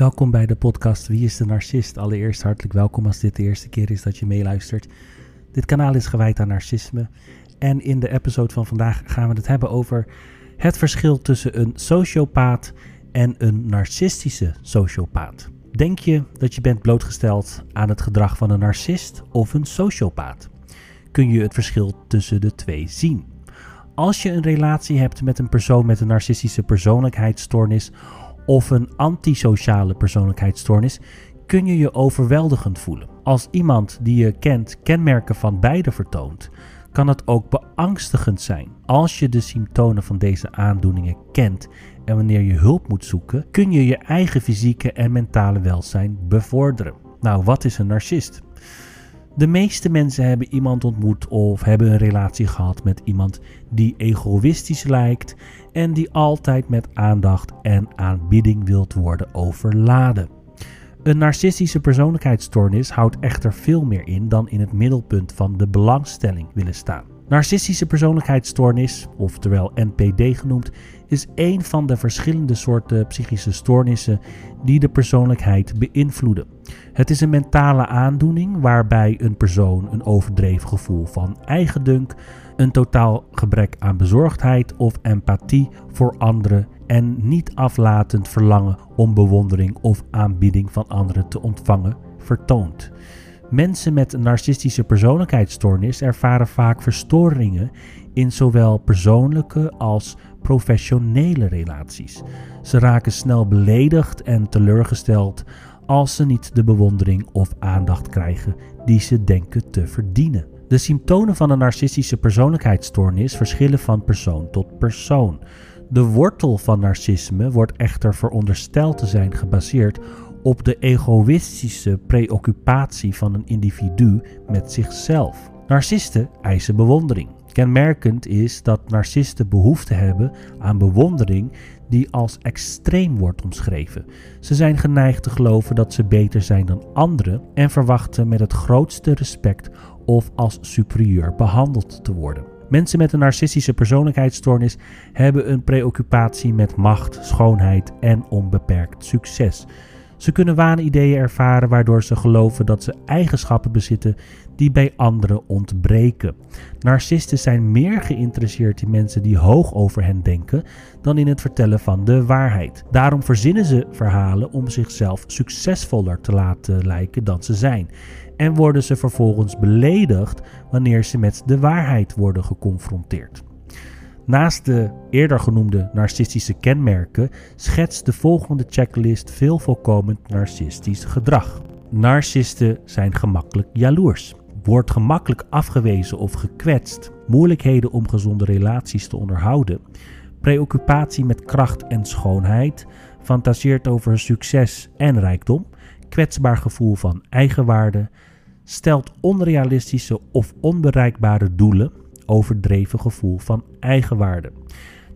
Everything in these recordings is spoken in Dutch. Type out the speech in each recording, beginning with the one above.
Welkom bij de podcast Wie is de Narcist? Allereerst hartelijk welkom als dit de eerste keer is dat je meeluistert. Dit kanaal is gewijd aan narcisme. En in de episode van vandaag gaan we het hebben over het verschil tussen een sociopaat en een narcistische sociopaat. Denk je dat je bent blootgesteld aan het gedrag van een narcist of een sociopaat? Kun je het verschil tussen de twee zien? Als je een relatie hebt met een persoon met een narcistische persoonlijkheidsstoornis of een antisociale persoonlijkheidsstoornis, kun je je overweldigend voelen. Als iemand die je kent kenmerken van beide vertoont, kan het ook beangstigend zijn. Als je de symptomen van deze aandoeningen kent en wanneer je hulp moet zoeken, kun je je eigen fysieke en mentale welzijn bevorderen. Nou, wat is een narcist? De meeste mensen hebben iemand ontmoet of hebben een relatie gehad met iemand die egoïstisch lijkt en die altijd met aandacht en aanbidding wilt worden overladen. Een narcistische persoonlijkheidsstoornis houdt echter veel meer in dan in het middelpunt van de belangstelling willen staan. Narcistische persoonlijkheidsstoornis, oftewel NPD genoemd, is een van de verschillende soorten psychische stoornissen die de persoonlijkheid beïnvloeden. Het is een mentale aandoening waarbij een persoon een overdreven gevoel van eigendunk, een totaal gebrek aan bezorgdheid of empathie voor anderen en niet aflatend verlangen om bewondering of aanbieding van anderen te ontvangen vertoont. Mensen met narcistische persoonlijkheidsstoornis ervaren vaak verstoringen in zowel persoonlijke als professionele relaties. Ze raken snel beledigd en teleurgesteld als ze niet de bewondering of aandacht krijgen die ze denken te verdienen. De symptomen van een narcistische persoonlijkheidsstoornis verschillen van persoon tot persoon. De wortel van narcisme wordt echter verondersteld te zijn gebaseerd op de egoïstische preoccupatie van een individu met zichzelf. Narcisten eisen bewondering. Kenmerkend is dat narcisten behoefte hebben aan bewondering die als extreem wordt omschreven. Ze zijn geneigd te geloven dat ze beter zijn dan anderen en verwachten met het grootste respect of als superieur behandeld te worden. Mensen met een narcistische persoonlijkheidsstoornis hebben een preoccupatie met macht, schoonheid en onbeperkt succes. Ze kunnen waanideeën ervaren waardoor ze geloven dat ze eigenschappen bezitten die bij anderen ontbreken. Narcisten zijn meer geïnteresseerd in mensen die hoog over hen denken dan in het vertellen van de waarheid. Daarom verzinnen ze verhalen om zichzelf succesvoller te laten lijken dan ze zijn. En worden ze vervolgens beledigd wanneer ze met de waarheid worden geconfronteerd. Naast de eerder genoemde narcistische kenmerken schetst de volgende checklist veel voorkomend narcistisch gedrag. Narcisten zijn gemakkelijk jaloers, wordt gemakkelijk afgewezen of gekwetst, moeilijkheden om gezonde relaties te onderhouden, preoccupatie met kracht en schoonheid, fantaseert over succes en rijkdom, kwetsbaar gevoel van eigenwaarde, stelt onrealistische of onbereikbare doelen, overdreven gevoel van eigenwaarde.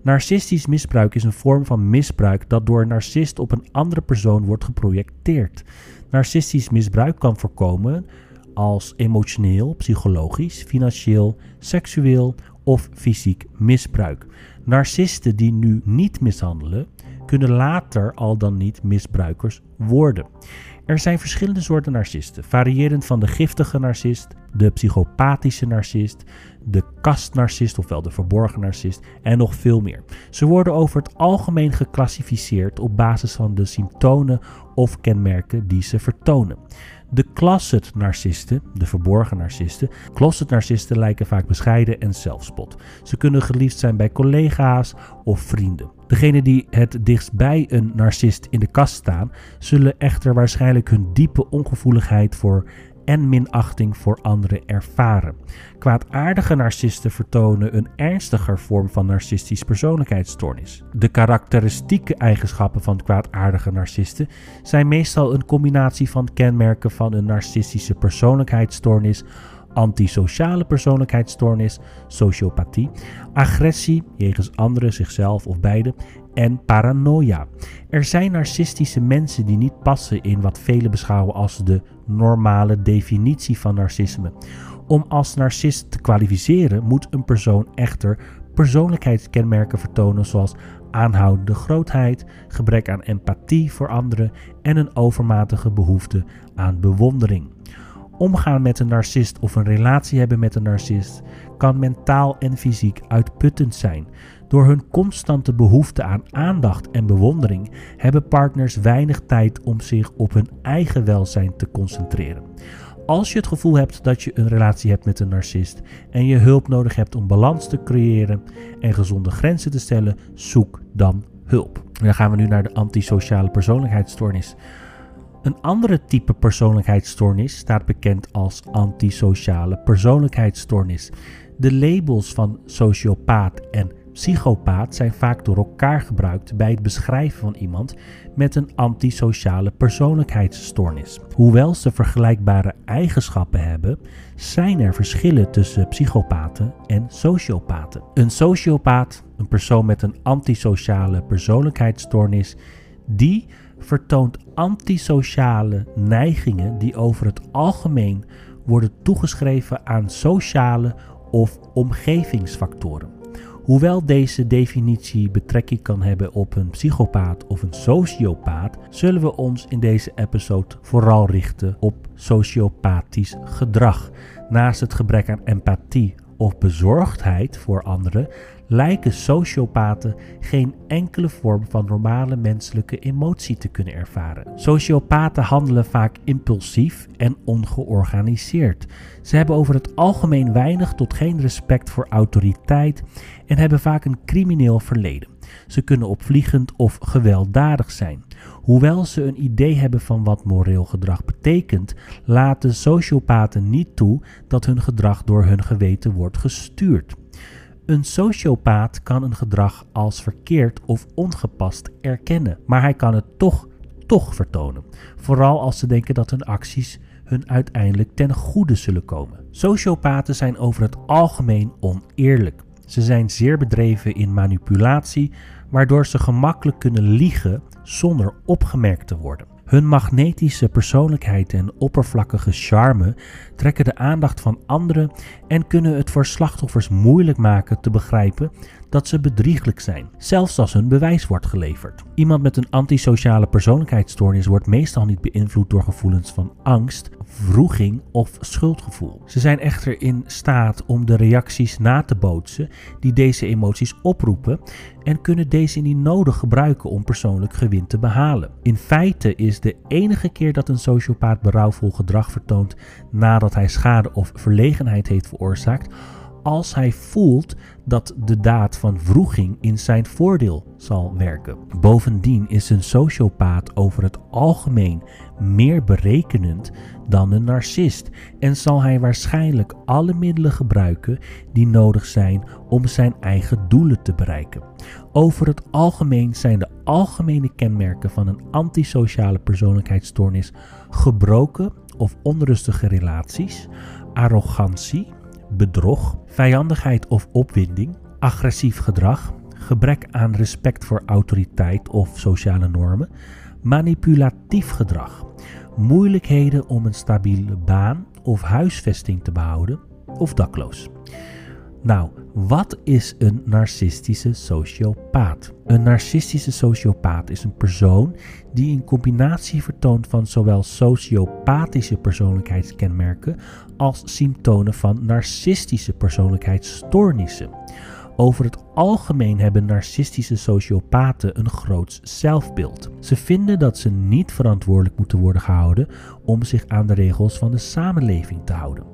Narcistisch misbruik is een vorm van misbruik dat door een narcist op een andere persoon wordt geprojecteerd. Narcistisch misbruik kan voorkomen als emotioneel, psychologisch, financieel, seksueel of fysiek misbruik. Narcisten die nu niet mishandelen, kunnen later al dan niet misbruikers worden. Er zijn verschillende soorten narcisten, variërend van de giftige narcist, de psychopathische narcist, de kastnarcist ofwel de verborgen narcist en nog veel meer. Ze worden over het algemeen geclassificeerd op basis van de symptomen of kenmerken die ze vertonen. De closet narcisten, de verborgen narcisten, closet narcisten lijken vaak bescheiden en zelfspot. Ze kunnen geliefd zijn bij collega's of vrienden. Degenen die het dichtst bij een narcist in de kast staan, zullen echter waarschijnlijk hun diepe ongevoeligheid voor en minachting voor anderen ervaren. Kwaadaardige narcisten vertonen een ernstiger vorm van narcistisch persoonlijkheidsstoornis. De karakteristieke eigenschappen van kwaadaardige narcisten zijn meestal een combinatie van kenmerken van een narcistische persoonlijkheidsstoornis antisociale persoonlijkheidsstoornis, sociopathie, agressie jegens anderen, zichzelf of beide en paranoia. Er zijn narcistische mensen die niet passen in wat velen beschouwen als de normale definitie van narcisme. Om als narcist te kwalificeren moet een persoon echter persoonlijkheidskenmerken vertonen zoals aanhoudende grootheid, gebrek aan empathie voor anderen en een overmatige behoefte aan bewondering. Omgaan met een narcist of een relatie hebben met een narcist kan mentaal en fysiek uitputtend zijn. Door hun constante behoefte aan aandacht en bewondering hebben partners weinig tijd om zich op hun eigen welzijn te concentreren. Als je het gevoel hebt dat je een relatie hebt met een narcist en je hulp nodig hebt om balans te creëren en gezonde grenzen te stellen, zoek dan hulp. Dan gaan we nu naar de antisociale persoonlijkheidsstoornis. Een andere type persoonlijkheidsstoornis staat bekend als antisociale persoonlijkheidsstoornis. De labels van sociopaat en psychopaat zijn vaak door elkaar gebruikt bij het beschrijven van iemand met een antisociale persoonlijkheidsstoornis. Hoewel ze vergelijkbare eigenschappen hebben, zijn er verschillen tussen psychopaten en sociopaten. Een sociopaat, een persoon met een antisociale persoonlijkheidsstoornis, die vertoont antisociale neigingen die over het algemeen worden toegeschreven aan sociale of omgevingsfactoren. Hoewel deze definitie betrekking kan hebben op een psychopaat of een sociopaat, zullen we ons in deze episode vooral richten op sociopathisch gedrag. Naast het gebrek aan empathie of bezorgdheid voor anderen, lijken sociopaten geen enkele vorm van normale menselijke emotie te kunnen ervaren. Sociopaten handelen vaak impulsief en ongeorganiseerd. Ze hebben over het algemeen weinig tot geen respect voor autoriteit en hebben vaak een crimineel verleden. Ze kunnen opvliegend of gewelddadig zijn. Hoewel ze een idee hebben van wat moreel gedrag betekent, laten sociopaten niet toe dat hun gedrag door hun geweten wordt gestuurd. Een sociopaat kan een gedrag als verkeerd of ongepast erkennen, maar hij kan het toch, toch vertonen. Vooral als ze denken dat hun acties hun uiteindelijk ten goede zullen komen. Sociopaten zijn over het algemeen oneerlijk. Ze zijn zeer bedreven in manipulatie, waardoor ze gemakkelijk kunnen liegen zonder opgemerkt te worden. Hun magnetische persoonlijkheid en oppervlakkige charme trekken de aandacht van anderen en kunnen het voor slachtoffers moeilijk maken te begrijpen dat ze bedrieglijk zijn, zelfs als hun bewijs wordt geleverd. Iemand met een antisociale persoonlijkheidsstoornis wordt meestal niet beïnvloed door gevoelens van angst, wroeging of schuldgevoel. Ze zijn echter in staat om de reacties na te bootsen die deze emoties oproepen en kunnen deze niet nodig gebruiken om persoonlijk gewin te behalen. In feite is de enige keer dat een sociopaat berouwvol gedrag vertoont nadat hij schade of verlegenheid heeft veroorzaakt, als hij voelt dat de daad van vroeging in zijn voordeel zal werken. Bovendien is een sociopaat over het algemeen meer berekenend dan een narcist en zal hij waarschijnlijk alle middelen gebruiken die nodig zijn om zijn eigen doelen te bereiken. Over het algemeen zijn de algemene kenmerken van een antisociale persoonlijkheidsstoornis gebroken of onrustige relaties, arrogantie, bedrog, vijandigheid of opwinding, agressief gedrag, gebrek aan respect voor autoriteit of sociale normen, manipulatief gedrag, moeilijkheden om een stabiele baan of huisvesting te behouden of dakloos. Nou, wat is een narcistische sociopaat? Een narcistische sociopaat is een persoon die een combinatie vertoont van zowel sociopathische persoonlijkheidskenmerken als symptomen van narcistische persoonlijkheidsstoornissen. Over het algemeen hebben narcistische sociopaten een groot zelfbeeld. Ze vinden dat ze niet verantwoordelijk moeten worden gehouden om zich aan de regels van de samenleving te houden.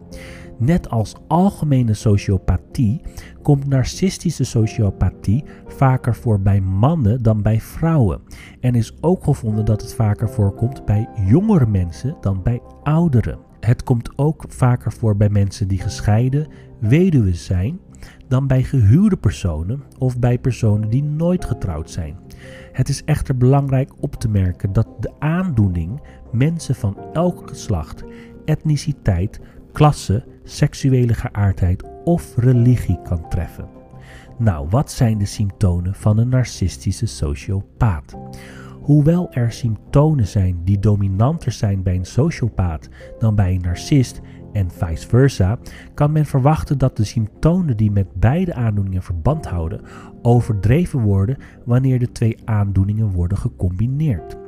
Net als algemene sociopathie komt narcistische sociopathie vaker voor bij mannen dan bij vrouwen. En is ook gevonden dat het vaker voorkomt bij jongere mensen dan bij ouderen. Het komt ook vaker voor bij mensen die gescheiden, weduwe zijn, dan bij gehuwde personen of bij personen die nooit getrouwd zijn. Het is echter belangrijk op te merken dat de aandoening mensen van elk geslacht, etniciteit, klasse, seksuele geaardheid of religie kan treffen. Nou, wat zijn de symptomen van een narcistische sociopaat? Hoewel er symptomen zijn die dominanter zijn bij een sociopaat dan bij een narcist, en vice versa, kan men verwachten dat de symptomen die met beide aandoeningen verband houden overdreven worden wanneer de twee aandoeningen worden gecombineerd.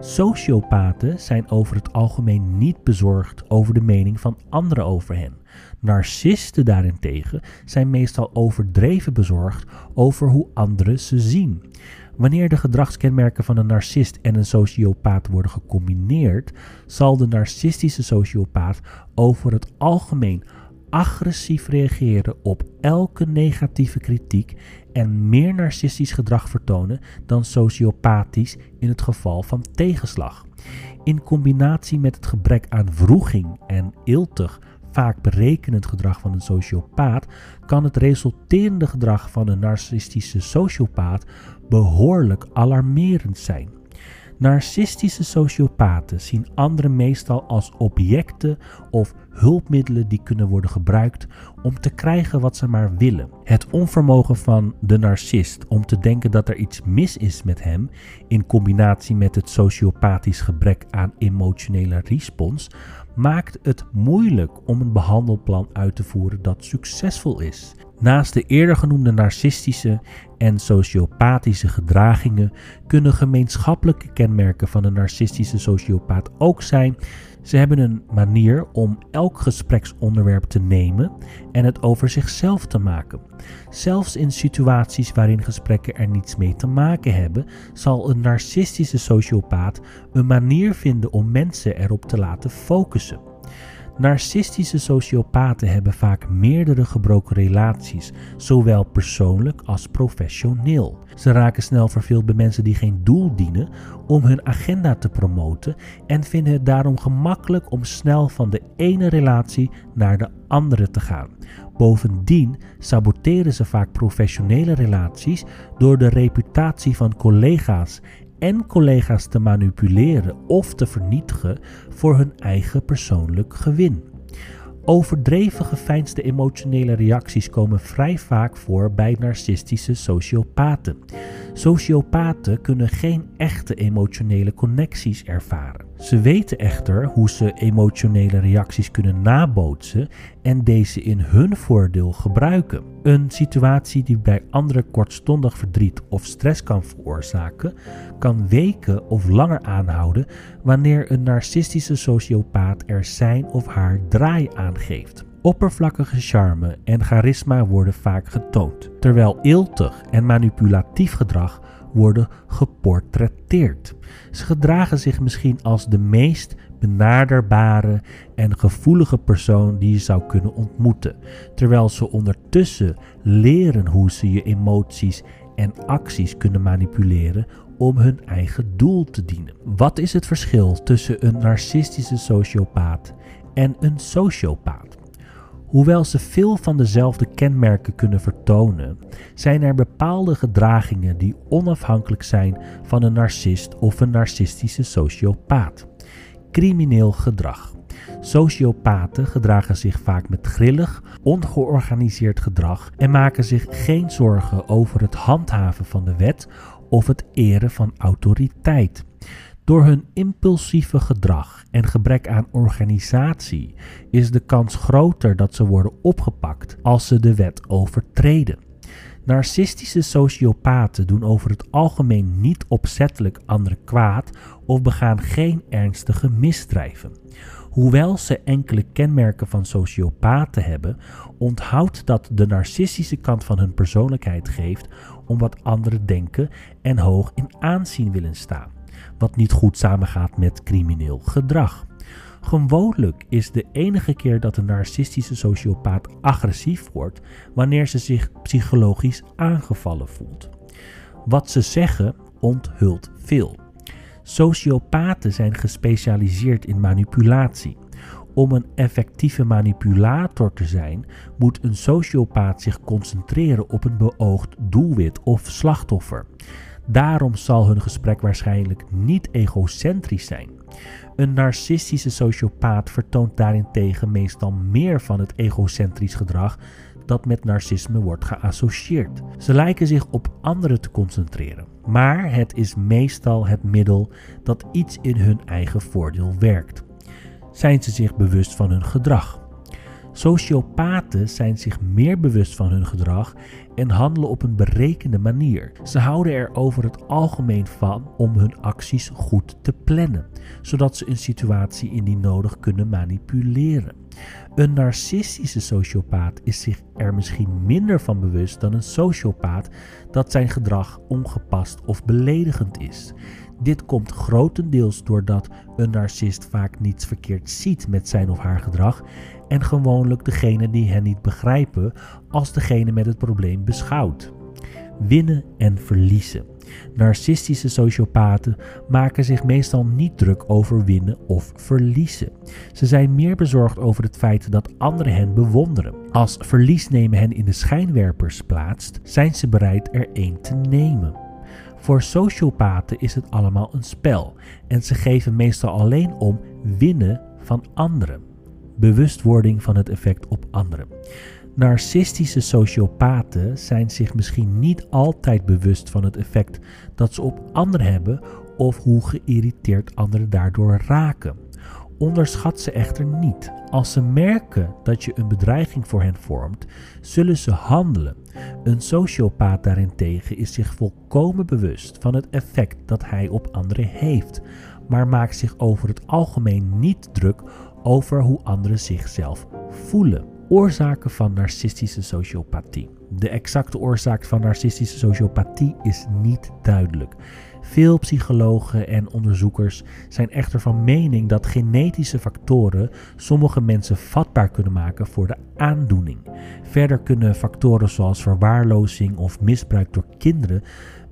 Sociopaten zijn over het algemeen niet bezorgd over de mening van anderen over hen. Narcisten daarentegen zijn meestal overdreven bezorgd over hoe anderen ze zien. Wanneer de gedragskenmerken van een narcist en een sociopaat worden gecombineerd, zal de narcistische sociopaat over het algemeen agressief reageren op elke negatieve kritiek en meer narcistisch gedrag vertonen dan sociopathisch in het geval van tegenslag. In combinatie met het gebrek aan vroeging en iltig vaak berekenend gedrag van een sociopaat, kan het resulterende gedrag van een narcistische sociopaat behoorlijk alarmerend zijn. Narcistische sociopaten zien anderen meestal als objecten of hulpmiddelen die kunnen worden gebruikt om te krijgen wat ze maar willen. Het onvermogen van de narcist om te denken dat er iets mis is met hem, in combinatie met het sociopathisch gebrek aan emotionele respons, maakt het moeilijk om een behandelplan uit te voeren dat succesvol is. Naast de eerder genoemde narcistische en sociopathische gedragingen kunnen gemeenschappelijke kenmerken van een narcistische sociopaat ook zijn ze hebben een manier om elk gespreksonderwerp te nemen en het over zichzelf te maken. Zelfs in situaties waarin gesprekken er niets mee te maken hebben, zal een narcistische sociopaat een manier vinden om mensen erop te laten focussen. Narcistische sociopaten hebben vaak meerdere gebroken relaties, zowel persoonlijk als professioneel. Ze raken snel verveeld bij mensen die geen doel dienen om hun agenda te promoten en vinden het daarom gemakkelijk om snel van de ene relatie naar de andere te gaan. Bovendien saboteren ze vaak professionele relaties door de reputatie van collega's en collega's te manipuleren of te vernietigen voor hun eigen persoonlijk gewin. Overdreven geveinsde emotionele reacties komen vrij vaak voor bij narcistische sociopaten. Sociopaten kunnen geen echte emotionele connecties ervaren. Ze weten echter hoe ze emotionele reacties kunnen nabootsen en deze in hun voordeel gebruiken. Een situatie die bij anderen kortstondig verdriet of stress kan veroorzaken, kan weken of langer aanhouden wanneer een narcistische sociopaat er zijn of haar draai aangeeft. Oppervlakkige charme en charisma worden vaak getoond, terwijl iltig en manipulatief gedrag worden geportretteerd. Ze gedragen zich misschien als de meest benaderbare en gevoelige persoon die je zou kunnen ontmoeten, terwijl ze ondertussen leren hoe ze je emoties en acties kunnen manipuleren om hun eigen doel te dienen. Wat is het verschil tussen een narcistische sociopaat en een sociopaat? Hoewel ze veel van dezelfde kenmerken kunnen vertonen, zijn er bepaalde gedragingen die onafhankelijk zijn van een narcist of een narcistische sociopaat. Crimineel gedrag. Sociopaten gedragen zich vaak met grillig, ongeorganiseerd gedrag en maken zich geen zorgen over het handhaven van de wet of het eren van autoriteit. Door hun impulsieve gedrag en gebrek aan organisatie is de kans groter dat ze worden opgepakt als ze de wet overtreden. Narcistische sociopaten doen over het algemeen niet opzettelijk anderen kwaad of begaan geen ernstige misdrijven. Hoewel ze enkele kenmerken van sociopaten hebben, onthoudt dat de narcistische kant van hun persoonlijkheid geeft om wat anderen denken en hoog in aanzien willen staan wat niet goed samengaat met crimineel gedrag. Gewoonlijk is de enige keer dat een narcistische sociopaat agressief wordt wanneer ze zich psychologisch aangevallen voelt. Wat ze zeggen onthult veel. Sociopaten zijn gespecialiseerd in manipulatie. Om een effectieve manipulator te zijn, moet een sociopaat zich concentreren op een beoogd doelwit of slachtoffer. Daarom zal hun gesprek waarschijnlijk niet egocentrisch zijn. Een narcistische sociopaat vertoont daarentegen meestal meer van het egocentrisch gedrag dat met narcisme wordt geassocieerd. Ze lijken zich op anderen te concentreren, maar het is meestal het middel dat iets in hun eigen voordeel werkt. Zijn ze zich bewust van hun gedrag? Sociopaten zijn zich meer bewust van hun gedrag en handelen op een berekende manier. Ze houden er over het algemeen van om hun acties goed te plannen, zodat ze een situatie indien nodig kunnen manipuleren. Een narcistische sociopaat is zich er misschien minder van bewust dan een sociopaat dat zijn gedrag ongepast of beledigend is. Dit komt grotendeels doordat een narcist vaak niets verkeerd ziet met zijn of haar gedrag en gewoonlijk degene die hen niet begrijpen als degene met het probleem beschouwt. Winnen en verliezen. Narcistische sociopaten maken zich meestal niet druk over winnen of verliezen. Ze zijn meer bezorgd over het feit dat anderen hen bewonderen. Als verlies nemen hen in de schijnwerpers plaatst, zijn ze bereid er één te nemen. Voor sociopaten is het allemaal een spel en ze geven meestal alleen om winnen van anderen. Bewustwording van het effect op anderen. Narcistische sociopaten zijn zich misschien niet altijd bewust van het effect dat ze op anderen hebben of hoe geïrriteerd anderen daardoor raken. Onderschat ze echter niet. Als ze merken dat je een bedreiging voor hen vormt, zullen ze handelen. Een sociopaat daarentegen is zich volkomen bewust van het effect dat hij op anderen heeft, maar maakt zich over het algemeen niet druk over hoe anderen zichzelf voelen. Oorzaken van narcistische sociopathie. De exacte oorzaak van narcistische sociopathie is niet duidelijk. Veel psychologen en onderzoekers zijn echter van mening dat genetische factoren sommige mensen vatbaar kunnen maken voor de aandoening. Verder kunnen factoren zoals verwaarlozing of misbruik door kinderen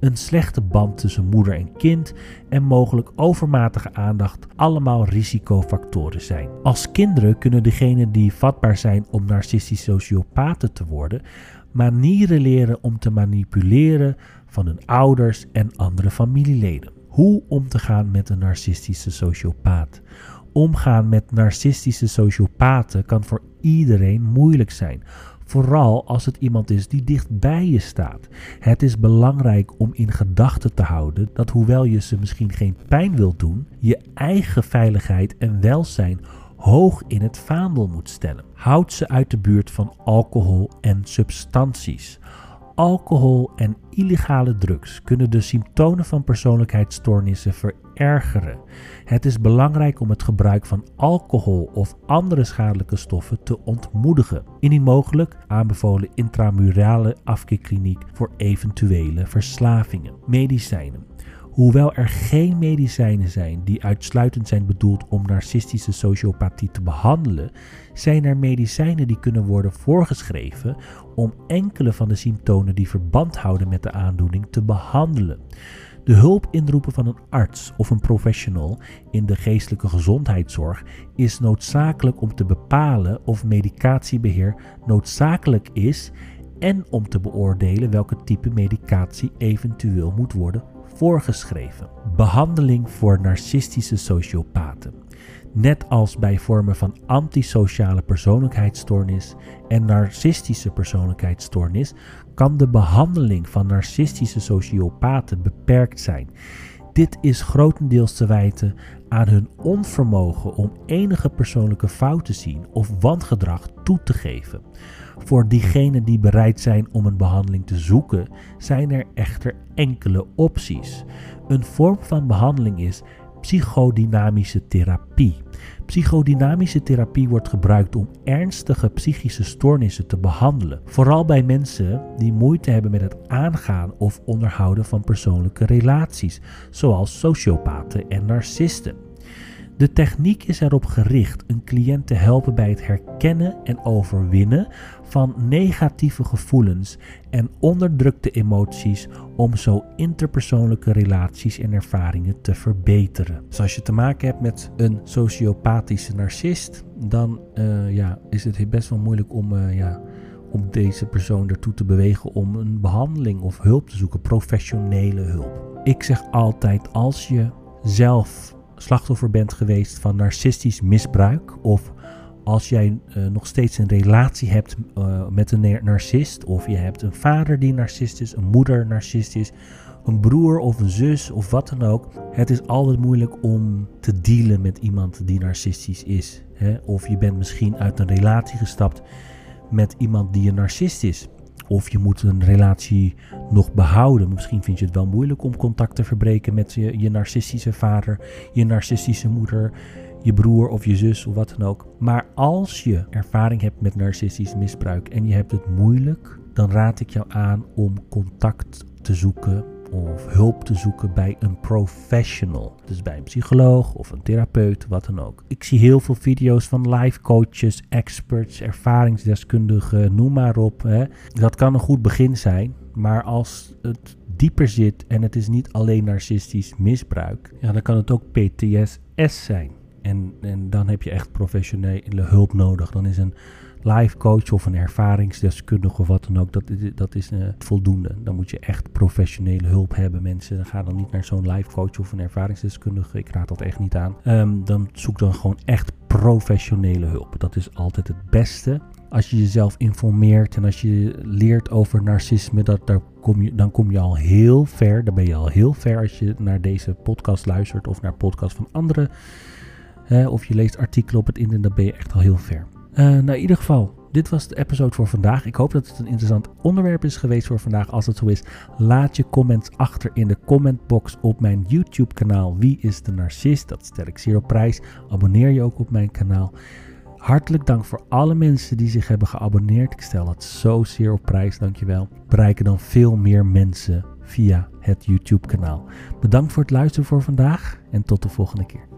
een slechte band tussen moeder en kind en mogelijk overmatige aandacht allemaal risicofactoren zijn. Als kinderen kunnen degenen die vatbaar zijn om narcistische sociopaten te worden, manieren leren om te manipuleren van hun ouders en andere familieleden. Hoe om te gaan met een narcistische sociopaat. Omgaan met narcistische sociopaten kan voor iedereen moeilijk zijn. Vooral als het iemand is die dicht bij je staat. Het is belangrijk om in gedachten te houden dat hoewel je ze misschien geen pijn wilt doen, je eigen veiligheid en welzijn hoog in het vaandel moet stellen. Houd ze uit de buurt van alcohol en substanties. Alcohol en illegale drugs kunnen de symptomen van persoonlijkheidsstoornissen verergeren. Het is belangrijk om het gebruik van alcohol of andere schadelijke stoffen te ontmoedigen. Indien mogelijk aanbevolen intramurale afkeerkliniek voor eventuele verslavingen. Medicijnen. Hoewel er geen medicijnen zijn die uitsluitend zijn bedoeld om narcistische sociopathie te behandelen, zijn er medicijnen die kunnen worden voorgeschreven om enkele van de symptomen die verband houden met de aandoening te behandelen. De hulp inroepen van een arts of een professional in de geestelijke gezondheidszorg is noodzakelijk om te bepalen of medicatiebeheer noodzakelijk is en om te beoordelen welke type medicatie eventueel moet worden voorgeschreven. Behandeling voor narcistische sociopaten. Net als bij vormen van antisociale persoonlijkheidsstoornis en narcistische persoonlijkheidsstoornis kan de behandeling van narcistische sociopaten beperkt zijn. Dit is grotendeels te wijten aan hun onvermogen om enige persoonlijke fout te zien of wangedrag toe te geven. Voor diegenen die bereid zijn om een behandeling te zoeken, zijn er echter enkele opties. Een vorm van behandeling is psychodynamische therapie. Psychodynamische therapie wordt gebruikt om ernstige psychische stoornissen te behandelen, vooral bij mensen die moeite hebben met het aangaan of onderhouden van persoonlijke relaties, zoals sociopaten en narcisten. De techniek is erop gericht een cliënt te helpen bij het herkennen en overwinnen van negatieve gevoelens en onderdrukte emoties om zo interpersoonlijke relaties en ervaringen te verbeteren. Dus als je te maken hebt met een sociopathische narcist, dan uh, ja, is het best wel moeilijk om, uh, ja, om deze persoon ertoe te bewegen om een behandeling of hulp te zoeken, professionele hulp. Ik zeg altijd, als je zelf slachtoffer bent geweest van narcistisch misbruik of als jij uh, nog steeds een relatie hebt uh, met een narcist, of je hebt een vader die narcist is, een moeder narcist is, een broer of een zus of wat dan ook. Het is altijd moeilijk om te dealen met iemand die narcistisch is. Hè? Of je bent misschien uit een relatie gestapt met iemand die een narcist is. Of je moet een relatie nog behouden. Misschien vind je het wel moeilijk om contact te verbreken met je, je narcistische vader, je narcistische moeder, je broer of je zus of wat dan ook. Maar als je ervaring hebt met narcistisch misbruik en je hebt het moeilijk, dan raad ik jou aan om contact te zoeken of hulp te zoeken bij een professional. Dus bij een psycholoog of een therapeut, wat dan ook. Ik zie heel veel video's van life coaches, experts, ervaringsdeskundigen, noem maar op. Hè. Dat kan een goed begin zijn, maar als het dieper zit en het is niet alleen narcistisch misbruik, ja, dan kan het ook PTSS zijn. En, en dan heb je echt professionele hulp nodig. Dan is een life coach of een ervaringsdeskundige of wat dan ook, dat, dat is uh, voldoende. Dan moet je echt professionele hulp hebben, mensen. Dan ga dan niet naar zo'n life coach of een ervaringsdeskundige. Ik raad dat echt niet aan. Um, dan zoek dan gewoon echt professionele hulp. Dat is altijd het beste. Als je jezelf informeert en als je leert over narcisme, dat, daar kom je, dan kom je al heel ver. Dan ben je al heel ver als je naar deze podcast luistert of naar podcasts van anderen. Uh, of je leest artikelen op het internet, dan ben je echt al heel ver. Uh, nou, in ieder geval, dit was de episode voor vandaag. Ik hoop dat het een interessant onderwerp is geweest voor vandaag. Als het zo is, laat je comments achter in de commentbox op mijn YouTube-kanaal. Wie is de narcist? Dat stel ik zeer op prijs. Abonneer je ook op mijn kanaal. Hartelijk dank voor alle mensen die zich hebben geabonneerd. Ik stel het zo zeer op prijs, dankjewel. Bereiken dan veel meer mensen via het YouTube-kanaal. Bedankt voor het luisteren voor vandaag en tot de volgende keer.